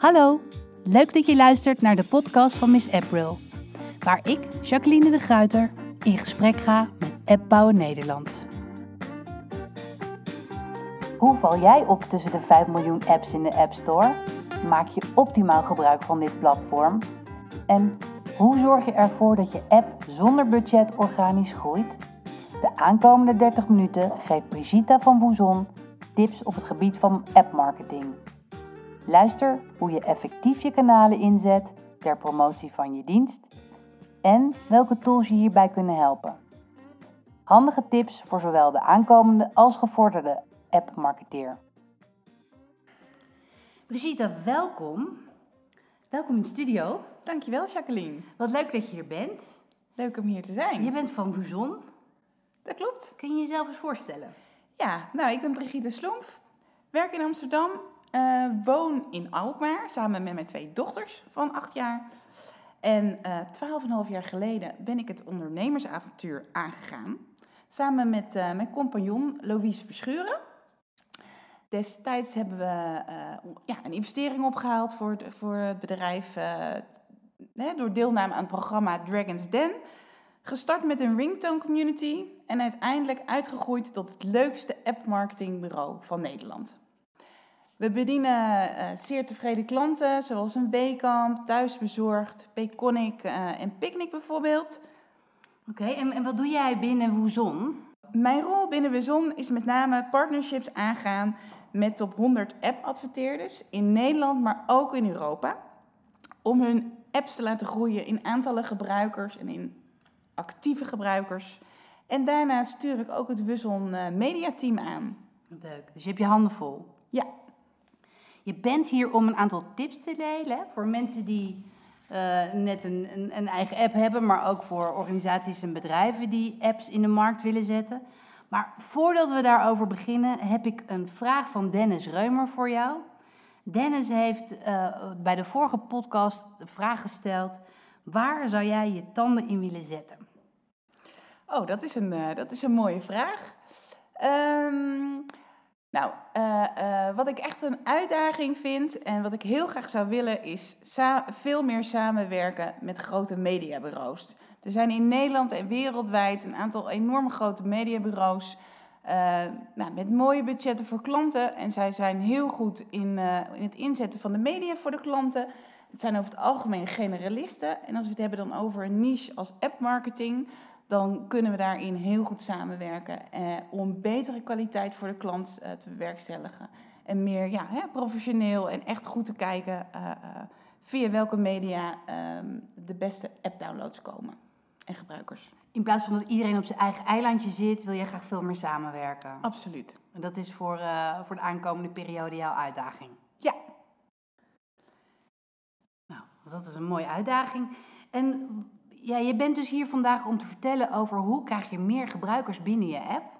Hallo, leuk dat je luistert naar de podcast van Miss April, waar ik, Jacqueline de Gruiter, in gesprek ga met Appbouwen Nederland. Hoe val jij op tussen de 5 miljoen apps in de App Store? Maak je optimaal gebruik van dit platform? En hoe zorg je ervoor dat je app zonder budget organisch groeit? De aankomende 30 minuten geeft Brigitta van Woezon tips op het gebied van appmarketing. Luister hoe je effectief je kanalen inzet ter promotie van je dienst en welke tools je hierbij kunnen helpen. Handige tips voor zowel de aankomende als gevorderde appmarketeer. Brigitte, welkom. Welkom in de studio. Dankjewel Jacqueline. Wat leuk dat je hier bent. Leuk om hier te zijn. Je bent van Woezon. Dat klopt. Kun je jezelf eens voorstellen? Ja, nou ik ben Brigitte Slomf. Werk in Amsterdam. Eh, woon in Alkmaar samen met mijn twee dochters van acht jaar. En twaalf en half jaar geleden ben ik het ondernemersavontuur aangegaan. Samen met eh, mijn compagnon Louise Verschuren. Destijds hebben we eh, ja, een investering opgehaald voor, voor het bedrijf eh, door deelname aan het programma Dragon's Den. Gestart met een ringtone community en uiteindelijk uitgegroeid tot het leukste app-marketingbureau van Nederland. We bedienen eh, zeer tevreden klanten, zoals een Weekamp, Thuisbezorgd, Payconic eh, en Picnic bijvoorbeeld. Oké, en, en wat doe jij binnen Woezon? Mijn rol binnen Wezon is met name partnerships aangaan met top 100 app-adverteerders in Nederland, maar ook in Europa. Om hun apps te laten groeien in aantallen gebruikers en in actieve gebruikers. En daarna stuur ik ook het Wezon eh, mediateam aan. Leuk, dus je hebt je handen vol. Ja, Je bent hier om een aantal tips te delen voor mensen die eh, net een, een, eigen app hebben, maar ook voor organisaties en bedrijven die apps in de markt willen zetten. Maar voordat we daarover beginnen, heb ik een vraag van Dennis Reumer voor jou. Dennis heeft eh, bij de vorige podcast de vraag gesteld: waar zou jij je tanden in willen zetten? Oh, dat is een, eh, dat is een mooie vraag. Ehm, nou, eh, eh, wat ik echt een uitdaging vind en wat ik heel graag zou willen is veel meer samenwerken met grote mediabureaus. Er zijn in Nederland en wereldwijd een aantal enorme grote mediabureaus eh, nou, met mooie budgetten voor klanten. En zij zijn heel goed in, in het inzetten van de media voor de klanten. Het zijn over het algemeen generalisten. En als we het hebben dan over een niche als appmarketing, dan kunnen we daarin heel goed samenwerken eh, om betere kwaliteit voor de klant eh, te bewerkstelligen. En meer ja, hè, professioneel en echt goed te kijken eh, eh, via welke media ehm, de beste app-downloads komen en gebruikers. In plaats van dat iedereen op zijn eigen eilandje zit, wil jij graag veel meer samenwerken. Absoluut. En dat is voor, eh, voor de aankomende periode jouw uitdaging. Ja, Nou, dat is een mooie uitdaging. En ja, je bent dus hier vandaag om te vertellen over hoe krijg je meer gebruikers binnen je app.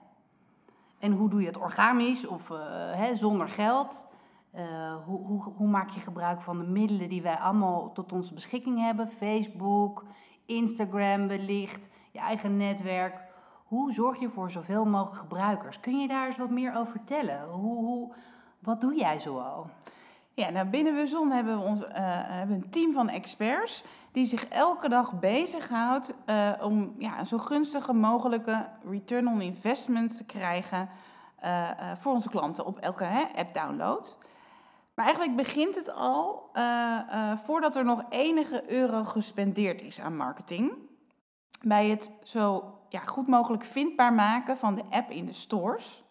En hoe doe je het organisch of eh, hè, zonder geld. Eh, hoe, hoe, hoe maak je gebruik van de middelen die wij allemaal tot onze beschikking hebben? Facebook, Instagram wellicht, je eigen netwerk. Hoe zorg je voor zoveel mogelijk gebruikers? Kun je daar eens wat meer over vertellen? Hoe, hoe, wat doe jij zoal? Ja, nou binnen Wezon hebben we, ons, eh, hebben een team van experts die zich elke dag bezighoudt eh om ja, zo gunstige mogelijke return on investment te krijgen eh, voor onze klanten op elke hè, app-download. Maar eigenlijk begint het al voordat er nog enige euro gespendeerd is aan marketing. Bij het zo ja, goed mogelijk vindbaar maken van de app in de stores.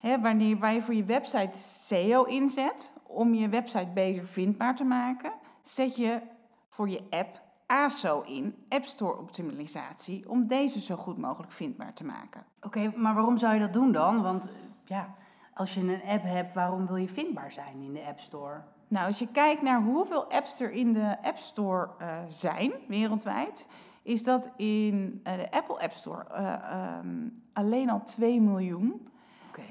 Wanneer, waar je voor je website SEO inzet, om je website beter vindbaar te maken, zet je voor je app ASO in, App Store Optimalisatie, om deze zo goed mogelijk vindbaar te maken. Oké, maar waarom zou je dat doen dan? Want ja, als je een app hebt, waarom wil je vindbaar zijn in de App Store? Nou, als je kijkt naar hoeveel apps er in de App Store eh, zijn wereldwijd, is dat in eh, de Apple App Store eh, ehm, alleen al 2 miljoen.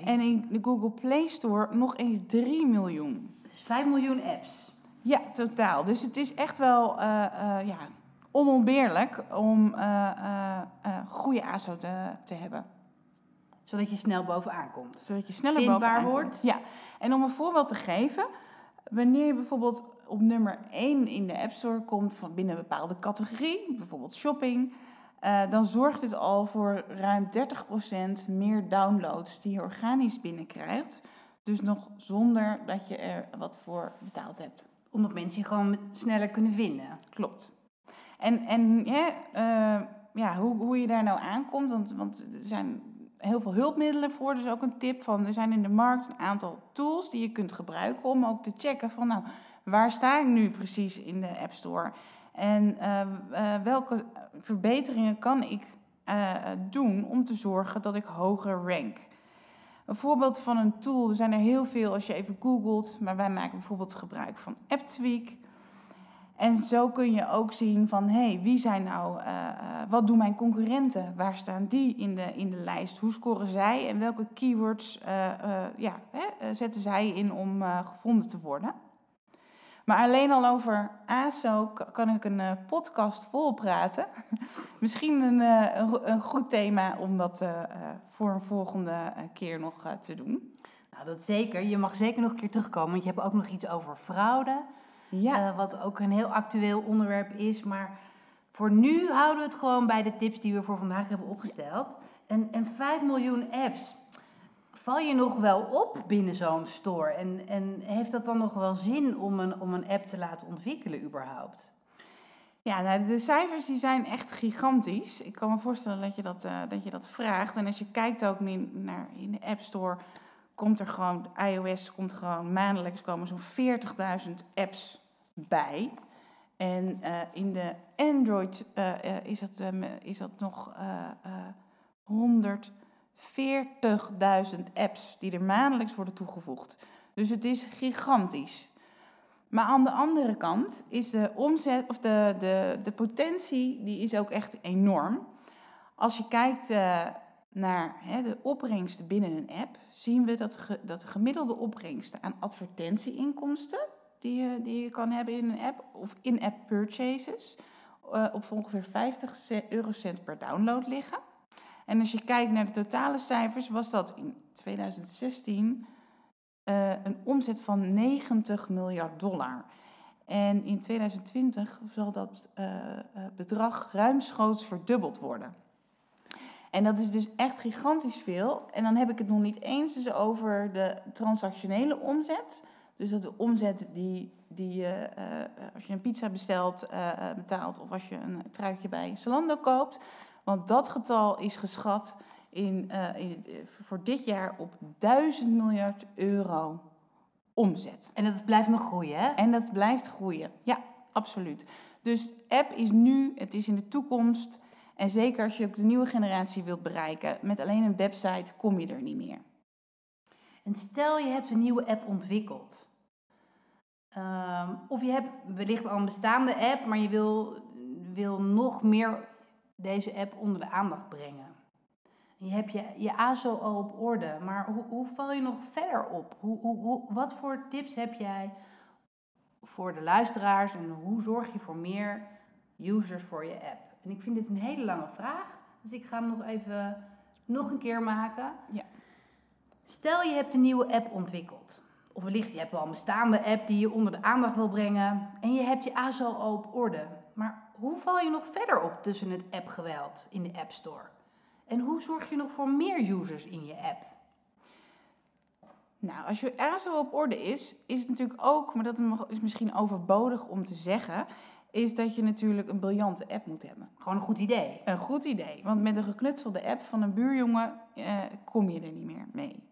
En in de Google Play Store nog eens 3 miljoen. is 5 miljoen apps. Ja, totaal. Dus het is echt wel eh, ja, onontbeerlijk om eh, goede ASO te, te hebben. Zodat je snel bovenaan komt. Zodat je sneller Vindbaar bovenaan wordt. komt. Ja, en om een voorbeeld te geven. Wanneer je bijvoorbeeld op nummer 1 in de App Store komt van binnen een bepaalde categorie, bijvoorbeeld shopping, uh, dan zorgt dit al voor ruim 30% meer downloads die je organisch binnenkrijgt. Dus nog zonder dat je er wat voor betaald hebt. Omdat mensen je gewoon sneller kunnen vinden. Klopt. En, en ja, uh, ja, hoe, hoe je daar nou aankomt, want, want er zijn heel veel hulpmiddelen voor. Dus ook een tip van, er zijn in de markt een aantal tools die je kunt gebruiken om ook te checken van, nou, waar sta ik nu precies in de App Store? En uh, uh, welke verbeteringen kan ik uh, doen om te zorgen dat ik hoger rank? Een voorbeeld van een tool, er zijn er heel veel als je even googelt, maar wij maken bijvoorbeeld gebruik van AppTweak. En zo kun je ook zien van, hé, hey, wie zijn nou, wat doen mijn concurrenten? Waar staan die in de, in de lijst? Hoe scoren zij en welke keywords ja, hè, zetten zij in om gevonden te worden? Maar alleen al over ASO kan ik een podcast vol praten. Misschien een, een, een, goed thema om dat voor een volgende keer nog te doen. Nou, dat zeker. Je mag zeker nog een keer terugkomen, want je hebt ook nog iets over fraude. Ja. Uh, wat ook een heel actueel onderwerp is. Maar voor nu houden we het gewoon bij de tips die we voor vandaag hebben opgesteld. En, en 5 miljoen apps. Val je nog wel op binnen zo'n store? En, en heeft dat dan nog wel zin om een, om een app te laten ontwikkelen überhaupt? Ja, nou, de cijfers die zijn echt gigantisch. Ik kan me voorstellen dat je dat, uh, dat, je dat vraagt. En als je kijkt ook naar in de App Store, komt er gewoon, iOS komt gewoon maandelijks komen zo'n 40.000 apps bij. En uh, in de Android uh, is, dat, is dat nog 140.000 apps die er maandelijks worden toegevoegd. Dus het is gigantisch. Maar aan de andere kant is de omzet of de, de, de potentie die is ook echt enorm. Als je kijkt uh, naar hè, de opbrengsten binnen een app, zien we dat, ge, dat de gemiddelde opbrengsten aan advertentieinkomsten die je, die je kan hebben in een app of in-app purchases uh, op ongeveer 50 eurocent per download liggen. En als je kijkt naar de totale cijfers, was dat in 2016 uh, een omzet van 90 miljard dollar. En in 2020 zal dat uh, bedrag ruimschoots verdubbeld worden. En dat is dus echt gigantisch veel. En dan heb ik het nog niet eens dus over de transactionele omzet. Dus dat de omzet die, die je, als je een pizza bestelt, betaalt of als je een truitje bij Zalando koopt. Want dat getal is geschat in, uh, in, voor dit jaar op 1000 miljard euro omzet. En dat blijft nog groeien, hè? En dat blijft groeien, ja, absoluut. Dus app is nu, het is in de toekomst. En zeker als je ook de nieuwe generatie wilt bereiken, met alleen een website kom je er niet meer. En stel je hebt een nieuwe app ontwikkeld. Um, of je hebt wellicht al een bestaande app, maar je wil, wil nog meer deze app onder de aandacht brengen. Je hebt je, je ASO al op orde, maar hoe, hoe val je nog verder op? Hoe, hoe, hoe, wat voor tips heb jij voor de luisteraars en hoe zorg je voor meer users voor je app? En ik vind dit een hele lange vraag, dus ik ga hem nog even nog een keer maken. Ja. Stel je hebt een nieuwe app ontwikkeld. Of wellicht je hebt al een bestaande app die je onder de aandacht wil brengen. En je hebt je ASO al op orde. Hoe val je nog verder op tussen het appgeweld in de App Store? En hoe zorg je nog voor meer users in je app? Nou, als je ASO op orde is, is het natuurlijk ook, maar dat is misschien overbodig om te zeggen, is dat je natuurlijk een briljante app moet hebben. Gewoon een goed idee. Een goed idee. Want met een geknutselde app van een buurjongen eh, kom je er niet meer mee.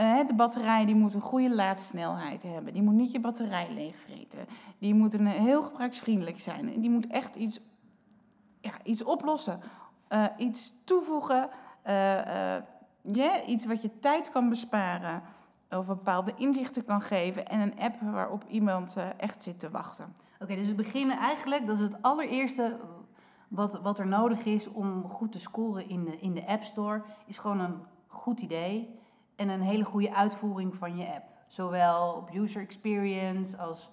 Uh, de batterij die moet een goede laadsnelheid hebben. Die moet niet je batterij leegvreten. Die moet een, heel gebruiksvriendelijk zijn. Die moet echt iets, ja, iets oplossen. Uh, iets toevoegen. Uh, iets wat je tijd kan besparen. Of bepaalde inzichten kan geven. En een app waarop iemand echt zit te wachten. Oké, dus we beginnen eigenlijk, dat is het allereerste wat, wat er nodig is om goed te scoren in de, in de App Store, is gewoon een goed idee en een hele goede uitvoering van je app. Zowel op user experience als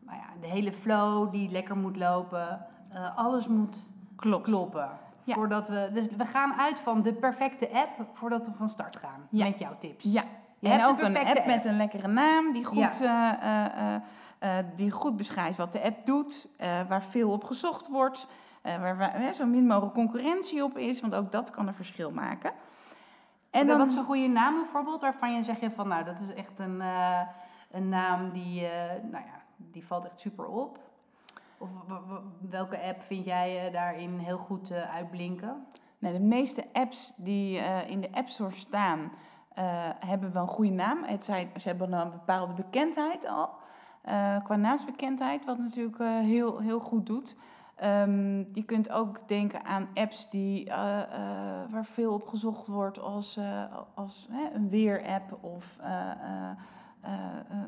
nou ja, de hele flow die lekker moet lopen. Uh, alles moet Klopt. kloppen. Ja. Voordat we, dus we gaan uit van de perfecte app voordat we van start gaan. Ja. Met jouw tips. Ja, Je en hebt ook een perfecte app, met een lekkere naam die goed, Ja. eh, eh, eh, eh, die goed beschrijft wat de app doet, eh, waar veel op gezocht wordt, eh, waar, waar eh, zo min mogelijk concurrentie op is, want ook dat kan een verschil maken. En dan, wat is een goede naam bijvoorbeeld waarvan je zegt van nou dat is echt een, eh, een naam die, eh, nou ja, die valt echt super op? Of welke app vind jij eh, daarin heel goed uitblinken? nou, de meeste apps die in de App Store staan, hebben wel een goede naam. Het zijn, ze hebben een bepaalde bekendheid al, qua naamsbekendheid, wat natuurlijk heel, heel goed doet. Ehm, je kunt ook denken aan apps die, eh, eh, waar veel op gezocht wordt als, eh, als hè, een weerapp of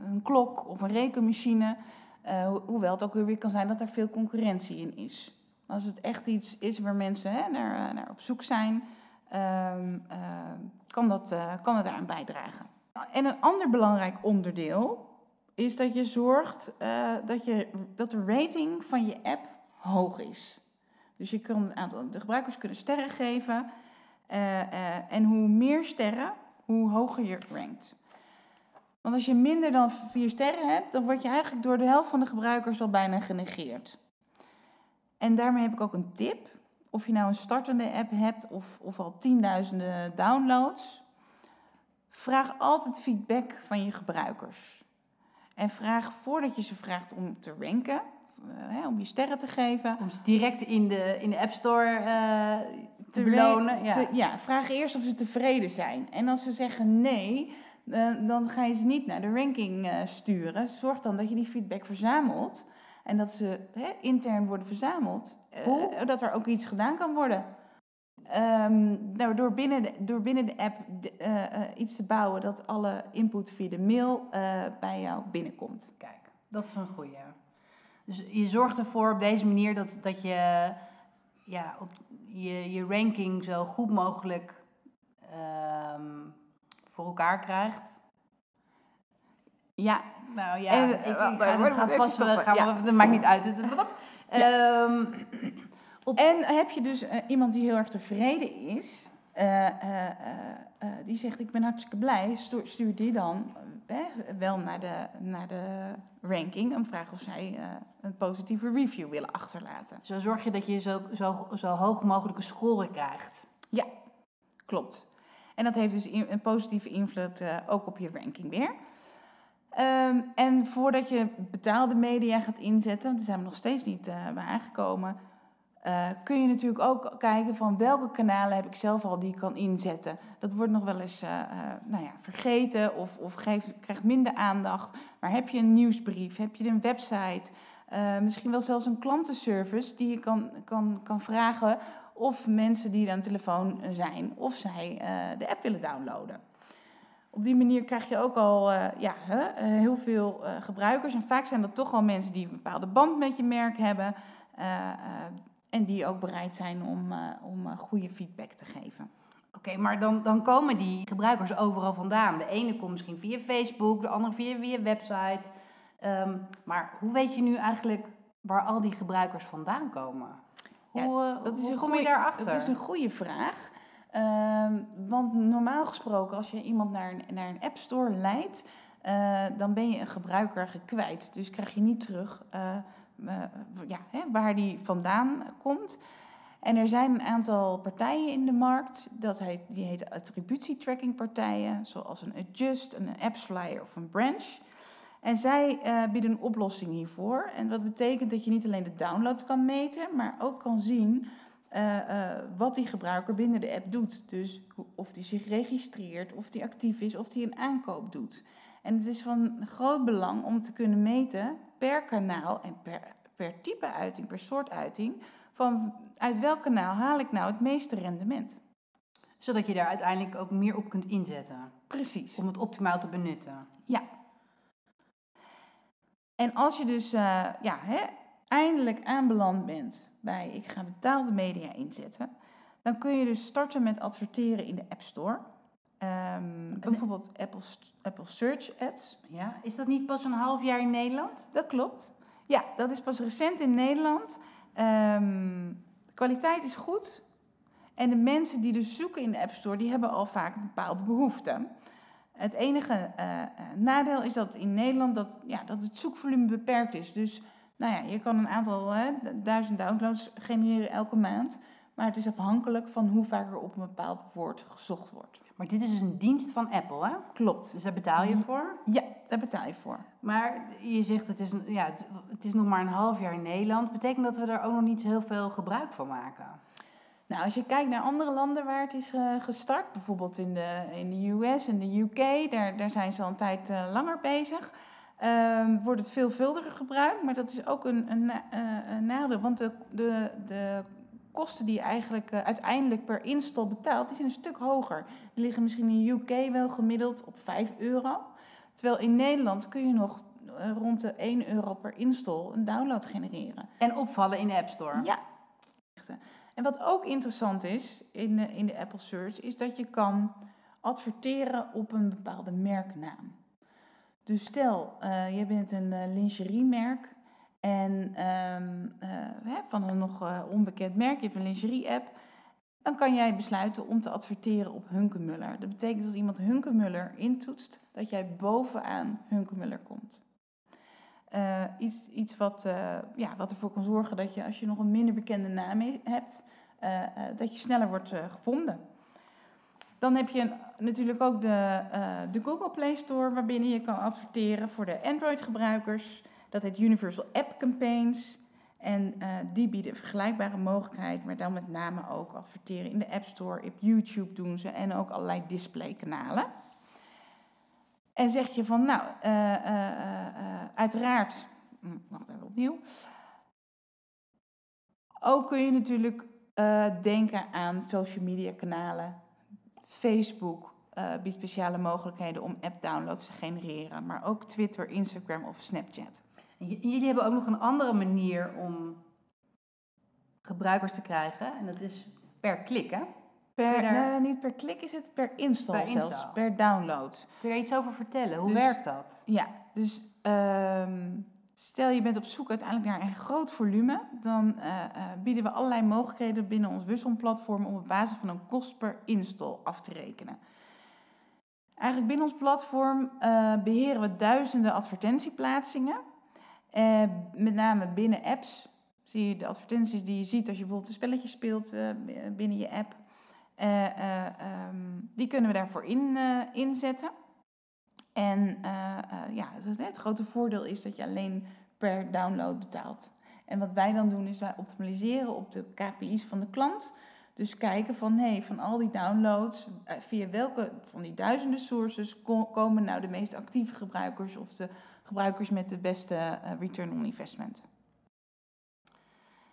een klok of een rekenmachine. Ho- hoewel het ook weer kan zijn dat er veel concurrentie in is. Als het echt iets is waar mensen hè, naar, naar op zoek zijn, ehm, eh, kan, dat, kan het daaraan bijdragen. En een ander belangrijk onderdeel is dat je zorgt dat, je, dat de rating van je app hoog is. Dus je kan een aantal, de gebruikers kunnen sterren geven. eh, eh, en hoe meer sterren, hoe hoger je rankt. Want als je minder dan vier sterren hebt, dan word je eigenlijk door de helft van de gebruikers al bijna genegeerd. En daarmee heb ik ook een tip. Of je nou een startende app hebt of, of al tienduizenden downloads. Vraag altijd feedback van je gebruikers. En vraag voordat je ze vraagt om te ranken, hè, om je sterren te geven. Om ze direct in de, in de App Store eh, te, belonen. Ja. te- ja, vraag eerst of ze tevreden zijn. En als ze zeggen nee, eh, dan ga je ze niet naar de ranking eh, sturen. Zorg dan dat je die feedback verzamelt. En dat ze hè, intern worden verzameld. eh, Hoe? dat er ook iets gedaan kan worden. Ehm, nou, door, binnen de, door binnen de app de- eh, eh, iets te bouwen dat alle input via de mail eh, bij jou binnenkomt. Kijk, dat is een goeie. Dus je zorgt ervoor op deze manier dat, dat je, ja, op je je ranking zo goed mogelijk ehm, voor elkaar krijgt. Ja, Nou ja, En, ik, eh, ik ga, dat gaat vast wel, gaan we- dat maakt niet uit. Het- het- Ehm, En heb je dus eh, iemand die heel erg tevreden is, die zegt ik ben hartstikke blij, stuur, die dan eh, wel naar de, naar de ranking en vraag of zij eh, een positieve review willen achterlaten. zo zorg je dat je zo, zo, zo hoog mogelijke score krijgt. Klopt. En dat heeft dus een positieve invloed eh, ook op je ranking weer. Ehm, en voordat je betaalde media gaat inzetten, want daar zijn we nog steeds niet eh, bij aangekomen, eh, kun je natuurlijk ook kijken van welke kanalen heb ik zelf al die ik kan inzetten. Dat wordt nog wel eens eh, eh, nou ja, vergeten of, of krijgt minder aandacht. Maar heb je een nieuwsbrief, heb je een website, misschien wel zelfs een klantenservice die je kan, kan, kan vragen of mensen die aan de telefoon zijn, of zij de app willen downloaden. Op die manier krijg je ook al ja, heel veel gebruikers. En vaak zijn dat toch al mensen die een bepaalde band met je merk hebben. En die ook bereid zijn om, eh, om eh, goede feedback te geven. Oké, maar dan, dan komen die gebruikers overal vandaan. De ene komt misschien via Facebook, de andere via, via website. Ehm, maar hoe weet je nu eigenlijk waar al die gebruikers vandaan komen? Hoe, Ja, eh, Dat is hoe een kom goeie- je daarachter? Dat is een goede vraag. Ehm, want normaal gesproken, als je iemand naar een, naar een app store leidt, dan ben je een gebruiker kwijt. Dus krijg je niet terug ja, hè, waar die vandaan komt. En er zijn een aantal partijen in de markt, dat heet, die heten attributietracking partijen, zoals een Adjust, een AppsFlyer of een Branch. En zij eh, bieden een oplossing hiervoor. En dat betekent dat je niet alleen de download kan meten, maar ook kan zien eh, eh, wat die gebruiker binnen de app doet. Dus of die zich registreert, of die actief is, of die een aankoop doet. En het is van groot belang om te kunnen meten per kanaal en per, per type uiting, per soort uiting, van uit welk kanaal haal ik nou het meeste rendement. Zodat je daar uiteindelijk ook meer op kunt inzetten. Precies. Om het optimaal te benutten. En als je dus eh, ja, hè, eindelijk aanbeland bent bij ik ga betaalde media inzetten, dan kun je dus starten met adverteren in de App Store. Ehm, bijvoorbeeld Apple, Apple Search Ads. Ja? Is dat niet pas een half jaar in Nederland? Dat klopt. Ja, dat is pas recent in Nederland. Ehm, de kwaliteit is goed. En de mensen die dus zoeken in de App Store, die hebben al vaak een bepaalde behoefte. Het enige eh, eh, nadeel is dat in Nederland dat, ja, dat het zoekvolume beperkt is. Dus nou ja, je kan een aantal hè, duizend downloads genereren elke maand. Maar het is afhankelijk van hoe vaak er op een bepaald woord gezocht wordt. Maar dit is dus een dienst van Apple, hè? Klopt. Dus daar betaal je voor? Ja, daar betaal je voor. Maar je zegt het is, ja, het, is nog maar een half jaar in Nederland. Betekent dat we er ook nog niet zo heel veel gebruik van maken? Nou, als je kijkt naar andere landen waar het is uh, gestart, bijvoorbeeld in de, in de US en de UK, daar, daar zijn ze al een tijd uh, langer bezig. Uh, wordt het veelvuldiger gebruikt, maar dat is ook een, een, uh, een nadeel. Want de, de, de kosten die je eigenlijk uiteindelijk per install betaalt, die zijn een stuk hoger. Die liggen misschien in de UK wel gemiddeld op 5 euro. Terwijl in Nederland kun je nog rond de 1 euro per install een download genereren. En opvallen in de App Store? Ja. En wat ook interessant is in de, in de Apple Search, is dat je kan adverteren op een bepaalde merknaam. Dus stel, uh, je bent een lingeriemerk en um, uh, van een nog onbekend merk, je een lingerie-app, dan kan jij besluiten om te adverteren op Hunkemuller. Dat betekent dat als iemand Hunkemuller intoetst, dat jij bovenaan Hunkemuller komt. Uh, iets iets wat, ja, wat ervoor kan zorgen dat je, als je nog een minder bekende naam hebt, dat je sneller wordt gevonden. Dan heb je natuurlijk ook de, de Google Play Store, waarbinnen je kan adverteren voor de Android-gebruikers. Dat heet Universal App Campaigns. En die bieden vergelijkbare mogelijkheid, maar dan met name ook adverteren in de App Store. Op YouTube doen ze en ook allerlei displaykanalen. En zeg je van, nou, uh, uh, uiteraard, hm, wacht even opnieuw. Ook kun je natuurlijk denken aan social media kanalen. Facebook biedt speciale mogelijkheden om app downloads te genereren, maar ook Twitter, Instagram of Snapchat. Jullie hebben ook nog een andere manier om gebruikers te krijgen en dat is per klik, hè? Per, daar... nee, niet per klik is het, per install, per zelfs, install. per download. Kun je daar iets over vertellen? Hoe dus, werkt dat? Ja, dus um, stel je bent op zoek uiteindelijk naar een groot volume, dan uh, uh, bieden we allerlei mogelijkheden binnen ons Wusson-platform om op basis van een kost per install af te rekenen. Eigenlijk binnen ons platform uh, beheren we duizenden advertentieplaatsingen, met name binnen apps. Zie je de advertenties die je ziet als je bijvoorbeeld een spelletje speelt binnen je app. Uh, um, die kunnen we daarvoor in, inzetten. En ja, het, het, grote voordeel is dat je alleen per download betaalt. En wat wij dan doen is wij optimaliseren op de KPI's van de klant. Dus kijken van, van al die downloads, via welke van die duizenden sources komen nou de meest actieve gebruikers of de gebruikers met de beste return on investment.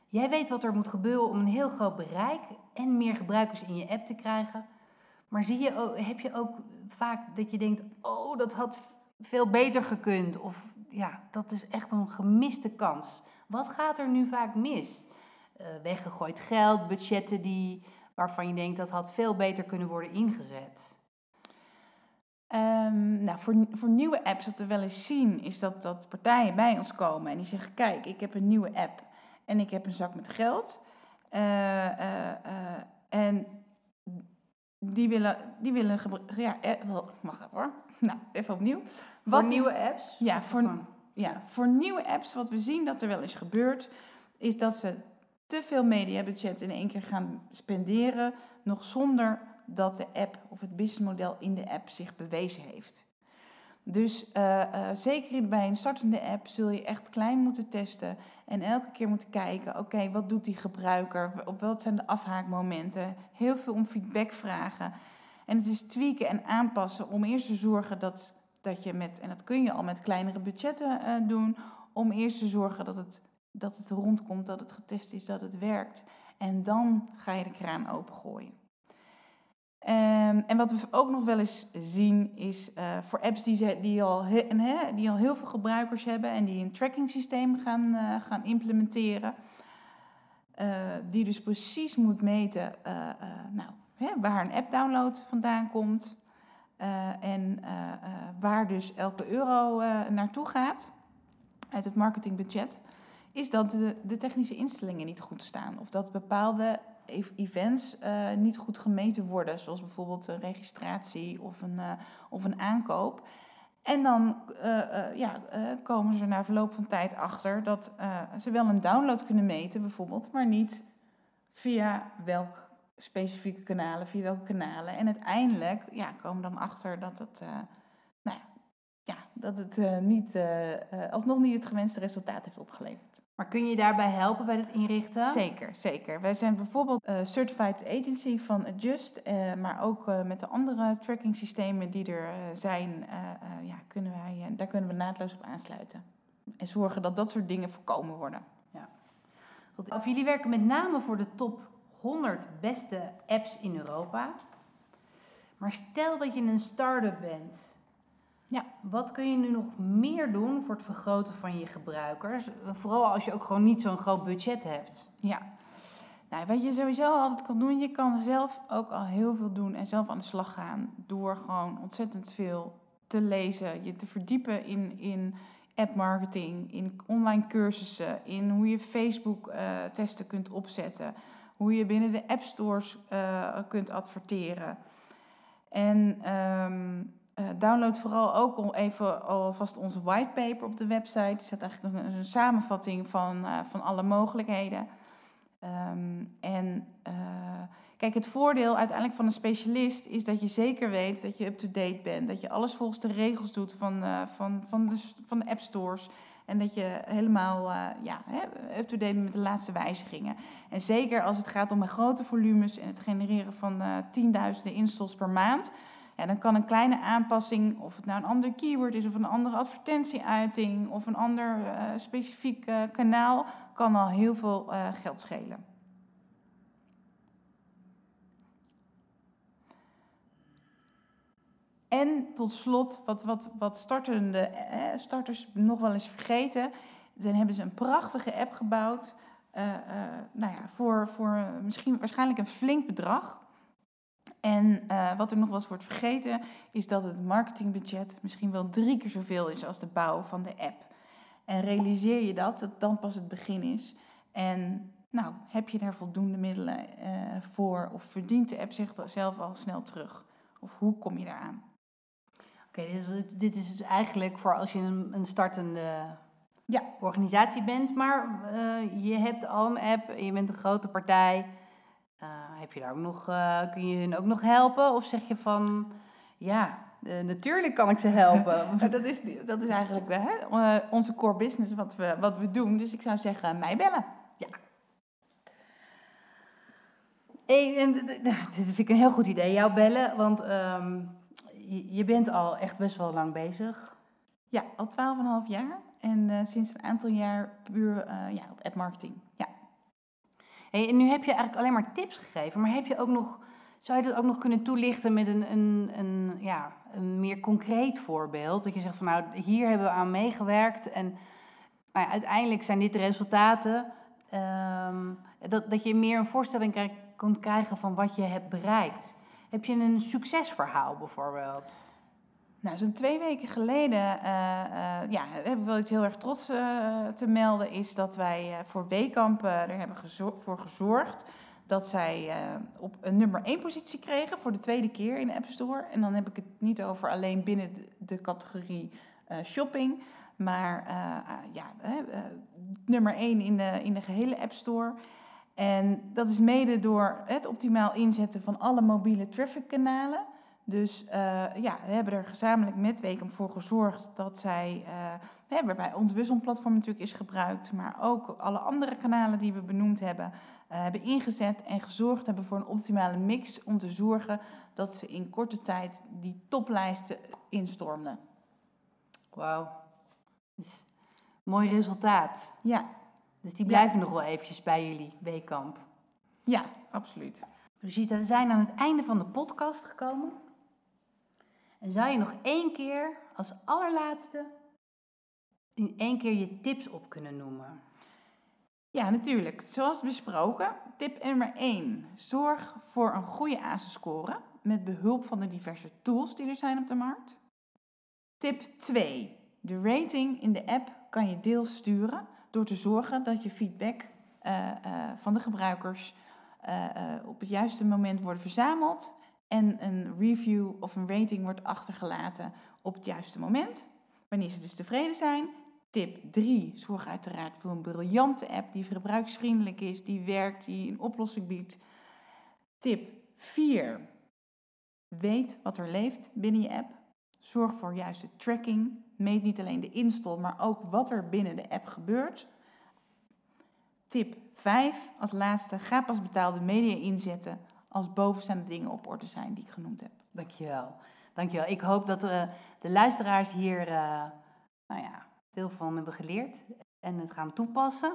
Jij weet wat er moet gebeuren om een heel groot bereik en meer gebruikers in je app te krijgen. Maar zie je heb je ook vaak dat je denkt: oh, dat had veel beter gekund. Of ja, dat is echt een gemiste kans. Wat gaat er nu vaak mis? Uh, weggegooid geld, budgetten die, waarvan je denkt dat had veel beter kunnen worden ingezet. Um, nou, voor, voor nieuwe apps wat we wel eens zien, is dat, dat partijen bij ons komen en die zeggen: Kijk, ik heb een nieuwe app en ik heb een zak met geld. Uh, uh, en die willen, die willen ja, mag even hoor. Nou, even opnieuw. Wat, voor nieuwe apps? Ja voor, ja, voor nieuwe apps, wat we zien dat er wel eens gebeurt, is dat ze te veel mediabudget in één keer gaan spenderen, nog zonder dat de app of het businessmodel in de app zich bewezen heeft. Dus uh, uh, zeker bij een startende app zul je echt klein moeten testen en elke keer moeten kijken, oké, wat doet die gebruiker? Op wat zijn de afhaakmomenten? Heel veel om feedback vragen. En het is tweaken en aanpassen om eerst te zorgen dat, dat je met, en dat kun je al met kleinere budgetten uh, doen, om eerst te zorgen dat het, dat het rondkomt, dat het getest is, dat het werkt. En dan ga je de kraan opengooien. Um, en wat we ook nog wel eens zien is uh, voor apps die, die, al die al heel veel gebruikers hebben en die een tracking systeem gaan, uh, gaan implementeren. Uh, die dus precies moet meten nou, waar een app download vandaan komt. en waar dus elke euro naartoe gaat uit het marketingbudget. Is dat de, de technische instellingen niet goed staan. Of dat bepaalde ev- events eh, niet goed gemeten worden, zoals bijvoorbeeld een registratie of een, eh, of een aankoop. En dan eh, ja, komen ze na verloop van tijd achter dat ze wel een download kunnen meten, bijvoorbeeld, maar niet via welk specifieke kanalen, via welke kanalen. En uiteindelijk ja, komen dan achter dat het, nou ja, dat het niet, alsnog niet het gewenste resultaat heeft opgeleverd. Maar kun je daarbij helpen bij het inrichten? Zeker, zeker. Wij zijn bijvoorbeeld eh, Certified Agency van Adjust, eh, maar ook eh, met de andere tracking systemen die er zijn, ja, kunnen wij, daar kunnen we naadloos op aansluiten. En zorgen dat dat soort dingen voorkomen worden. Want Of jullie werken met name voor de top 100 beste apps in Europa. Maar stel dat je een start-up bent. Ja. Wat kun je nu nog meer doen voor het vergroten van je gebruikers? Vooral als je ook gewoon niet zo'n groot budget hebt. Ja. Nou, wat je sowieso altijd kan doen, je kan zelf ook al heel veel doen en zelf aan de slag gaan door gewoon ontzettend veel te lezen, je te verdiepen in, in appmarketing, in online cursussen, in hoe je Facebook-testen kunt opzetten, hoe je binnen de app stores eh, kunt adverteren. En ehm, eh, download vooral ook even alvast onze whitepaper op de website. Er staat eigenlijk een, een samenvatting van, eh, van alle mogelijkheden. Ehm, en eh, kijk, het voordeel uiteindelijk van een specialist is dat je zeker weet dat je up-to-date bent. Dat je alles volgens de regels doet van, eh, van, van, de, van de app stores. En dat je helemaal eh, ja, up-to-date bent met de laatste wijzigingen. En zeker als het gaat om grote volumes en het genereren van eh, tienduizenden installs per maand. Ja, dan kan een kleine aanpassing, of het nou een ander keyword is, of een andere advertentieuiting, of een ander eh, specifiek eh, kanaal, kan al heel veel eh, geld schelen. En tot slot, wat, wat, wat startende, starters nog wel eens vergeten, dan hebben ze een prachtige app gebouwd. nou ja, voor, voor misschien waarschijnlijk een flink bedrag. En eh, wat er nog wel eens wordt vergeten, is dat het marketingbudget misschien wel drie keer zoveel is als de bouw van de app. En realiseer je dat, dat dan pas het begin is. En nou, heb je daar voldoende middelen eh, voor? Of verdient de app zichzelf al snel terug? Of hoe kom je daaraan? Oké, dit, is, dit is dus eigenlijk voor als je een, een startende Ja. organisatie bent. Maar eh, je hebt al een app, je bent een grote partij. Heb je daar ook nog, eh, kun je hun ook nog helpen? Of zeg je van, ja, eh, natuurlijk kan ik ze helpen. Nou, dat, is, dat is eigenlijk de, hè, eh, onze core business wat we, wat we doen. Dus ik zou zeggen, mij bellen. En, d- d- dit vind ik een heel goed idee, jou bellen. Want ehm, je, je bent al echt best wel lang bezig. Ja, al 12,5 jaar. En sinds een aantal jaar puur ja, op appmarketing. Ja. En nu heb je eigenlijk alleen maar tips gegeven, maar heb je ook nog, zou je dat ook nog kunnen toelichten met een, een, een, ja, een meer concreet voorbeeld? Dat je zegt van nou, hier hebben we aan meegewerkt en nou ja, uiteindelijk zijn dit de resultaten. Ehm, dat, dat je meer een voorstelling krijg, kunt krijgen van wat je hebt bereikt. Heb je een succesverhaal bijvoorbeeld? Nou, zo'n twee weken geleden eh, eh, ja, hebben we wel iets heel erg trots eh, te melden. Is dat wij voor Weekamp eh, er hebben voor gezorgd dat zij op een nummer 1 positie kregen voor de tweede keer in de App Store. En dan heb ik het niet over alleen binnen de, categorie shopping. Maar ja, nummer 1 in de, in de gehele App Store. En dat is mede door het optimaal inzetten van alle mobiele traffickanalen. Dus eh, ja, we hebben er gezamenlijk met Weekamp voor gezorgd dat zij, eh, hè, waarbij ons wisselplatform natuurlijk is gebruikt, maar ook alle andere kanalen die we benoemd hebben, eh, hebben ingezet en gezorgd hebben voor een optimale mix om te zorgen dat ze in korte tijd die toplijsten instormden. Wauw. Mooi resultaat. Ja, Dus die blijven nog wel eventjes bij jullie, Weekamp. ja, absoluut. Rosita, we zijn aan het einde van de podcast gekomen. En zou je nog één keer als allerlaatste in één keer je tips op kunnen noemen? Ja, natuurlijk. Zoals besproken, tip nummer 1. Zorg voor een goede ASO-score met behulp van de diverse tools die er zijn op de markt. Tip 2. De rating in de app kan je deels sturen door te zorgen dat je feedback eh, eh, van de gebruikers eh, op het juiste moment worden verzameld en een review of een rating wordt achtergelaten op het juiste moment, wanneer ze dus tevreden zijn. Tip 3, zorg uiteraard voor een briljante app die gebruiksvriendelijk is, die werkt, die een oplossing biedt. Tip 4, weet wat er leeft binnen je app. Zorg voor juiste tracking. Meet niet alleen de install, maar ook wat er binnen de app gebeurt. Tip 5 als laatste, ga pas betaalde media inzetten als bovenstaande dingen op orde zijn die ik genoemd heb. Dankjewel. Dankjewel. Ik hoop dat uh, de luisteraars hier uh, nou ja, veel van hebben geleerd en het gaan toepassen.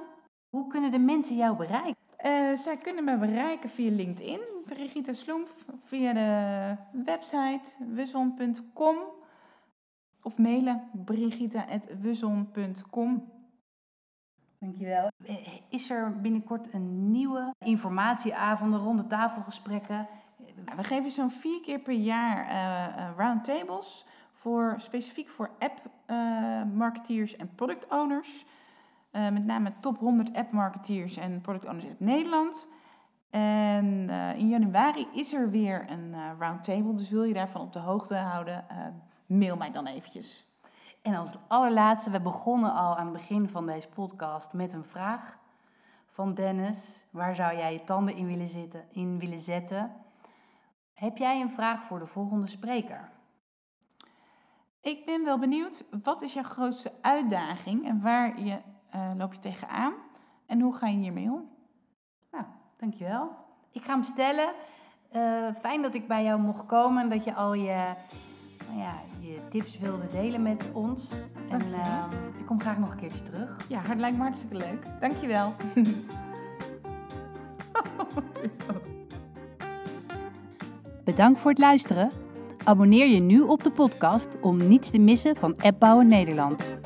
Hoe kunnen de mensen jou bereiken? Uh, zij kunnen me bereiken via LinkedIn, Brigitte Sloemf, via de website wuzon.com of mailen brigitte.wuzon.com. Dankjewel. Is er binnenkort een nieuwe informatieavonden, ronde tafelgesprekken? We geven zo'n vier keer per jaar uh, roundtables, voor, specifiek voor app-marketeers en product owners. Uh, met name top 100 app-marketeers en product owners uit Nederland. En in januari is er weer een roundtable, dus wil je daarvan op de hoogte houden, mail mij dan eventjes. En als allerlaatste, we begonnen al aan het begin van deze podcast met een vraag van Dennis. Waar zou jij je tanden in willen, zitten, in willen zetten? Heb jij een vraag voor de volgende spreker? Ik ben wel benieuwd, wat is jouw grootste uitdaging en waar je, uh, loop je tegenaan? En hoe ga je hiermee om? Nou, dankjewel. Ik ga hem stellen. Uh, fijn dat ik bij jou mocht komen en dat je al je nou ja, je tips wilde delen met ons. En uh, ik kom graag nog een keertje terug. Ja, het lijkt me hartstikke leuk. Dankjewel. Bedankt voor het luisteren. Abonneer je nu op de podcast om niets te missen van Appbouwen Nederland.